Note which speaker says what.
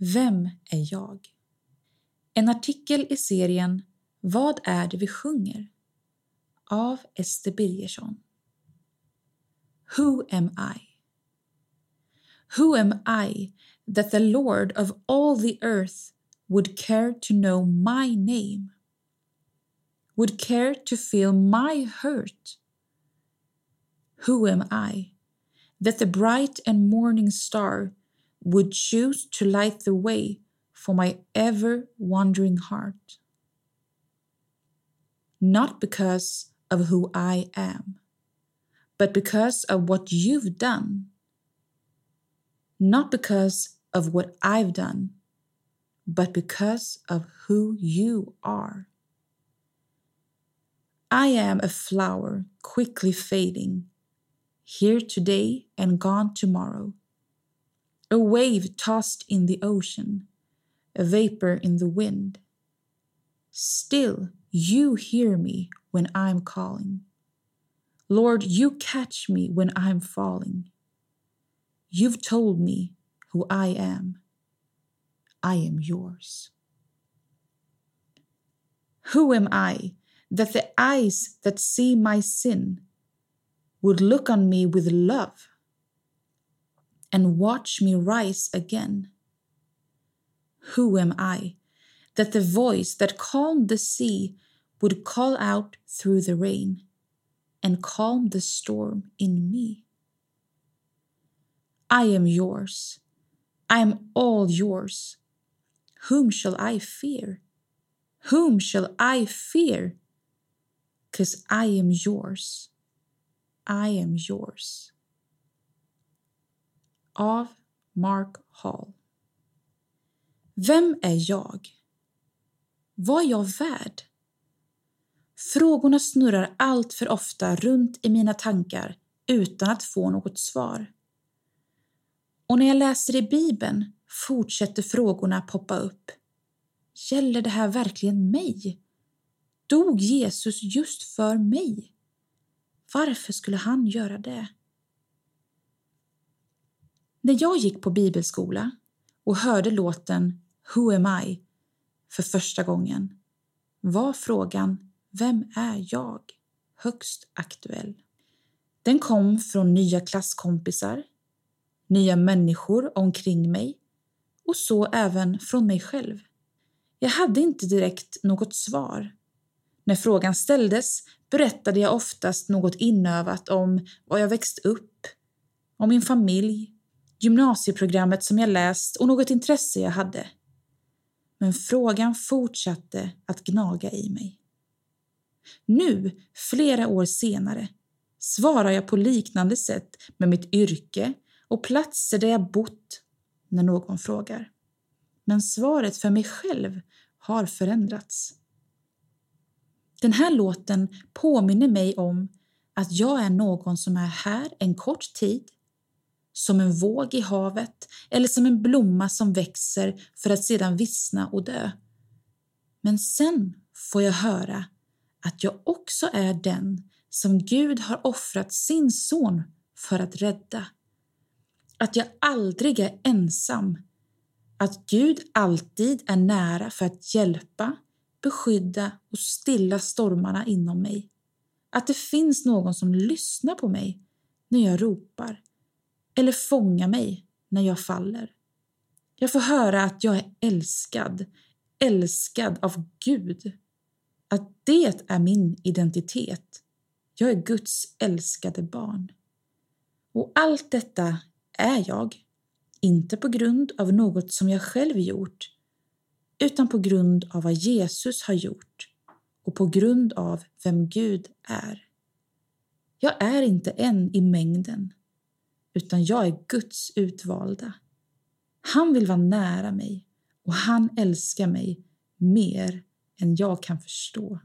Speaker 1: Vem är jag? En artikel i serien Vad är det vi sjunger? av Ester Birgersson. Who am I? Who am I that the Lord of all the earth would care to know my name? Would care to feel my hurt? Who am I that the bright and morning star would choose to light the way for my ever wandering heart. Not because of who I am, but because of what you've done. Not because of what I've done, but because of who you are. I am a flower quickly fading, here today and gone tomorrow a wave tossed in the ocean, a vapor in the wind. Still, you hear me when I'm calling. Lord, you catch me when I'm falling. You've told me who I am. I am yours. Who am I that the eyes that see my sin would look on me with love? And watch me rise again. Who am I that the voice that calmed the sea would call out through the rain and calm the storm in me? I am yours. I am all yours. Whom shall I fear? Whom shall I fear? Because I am yours. I am yours. Av Mark Hall. Vem är jag? Vad är jag värd? Frågorna snurrar allt för ofta runt i mina tankar utan att få något svar. Och när jag läser i Bibeln fortsätter frågorna poppa upp. Gäller det här verkligen mig? Dog Jesus just för mig? Varför skulle han göra det? När jag gick på bibelskola och hörde låten Who am I för första gången var frågan Vem är jag? högst aktuell. Den kom från nya klasskompisar, nya människor omkring mig och så även från mig själv. Jag hade inte direkt något svar. När frågan ställdes berättade jag oftast något inövat om var jag växt upp, om min familj gymnasieprogrammet som jag läst och något intresse jag hade. Men frågan fortsatte att gnaga i mig. Nu, flera år senare, svarar jag på liknande sätt med mitt yrke och platser där jag bott när någon frågar. Men svaret för mig själv har förändrats. Den här låten påminner mig om att jag är någon som är här en kort tid som en våg i havet eller som en blomma som växer för att sedan vissna och dö. Men sen får jag höra att jag också är den som Gud har offrat sin son för att rädda. Att jag aldrig är ensam. Att Gud alltid är nära för att hjälpa, beskydda och stilla stormarna inom mig. Att det finns någon som lyssnar på mig när jag ropar eller fånga mig när jag faller. Jag får höra att jag är älskad, älskad av Gud. Att det är min identitet. Jag är Guds älskade barn. Och allt detta är jag, inte på grund av något som jag själv gjort, utan på grund av vad Jesus har gjort och på grund av vem Gud är. Jag är inte en i mängden utan jag är Guds utvalda. Han vill vara nära mig och han älskar mig mer än jag kan förstå.